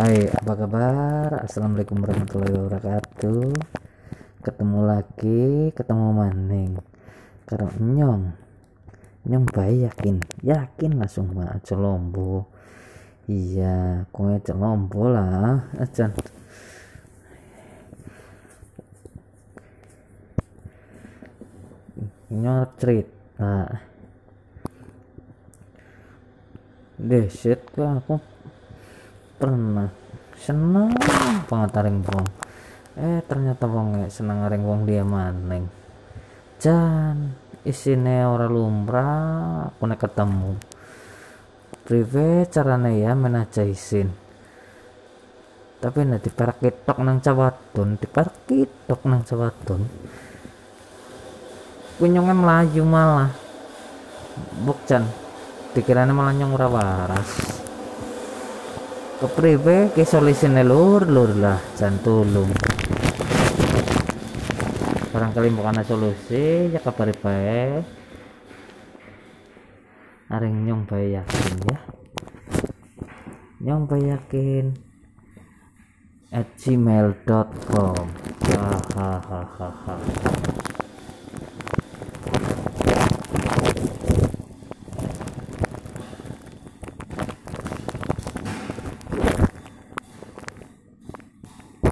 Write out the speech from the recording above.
Hai apa kabar? Assalamualaikum warahmatullahi wabarakatuh. Ketemu lagi ketemu maning. Karo nyong. Nyong bayi yakin? Yakin langsung aja lombo. Iya kowe aja lombo lah. Aja. Nyong cerita. Desit kok aku pernah. Seneng banget aring wong. Eh ternyata wong seneng aring wong dia maning. Jan isine ora lumrah aku nek ketemu. Prive carane ya menaja isin. Tapi nek diperak kitok nang cawadon diperak kitok nang cawadon kunyongan melayu malah. Bukcan dikirane malah nyong waras kepriwe ke solusine lur lur lah jan tulung. Barangkali bukan solusi ya kabar baik. Aring nyong bae yakin ya. Nyong bae yakin. At gmail.com hahaha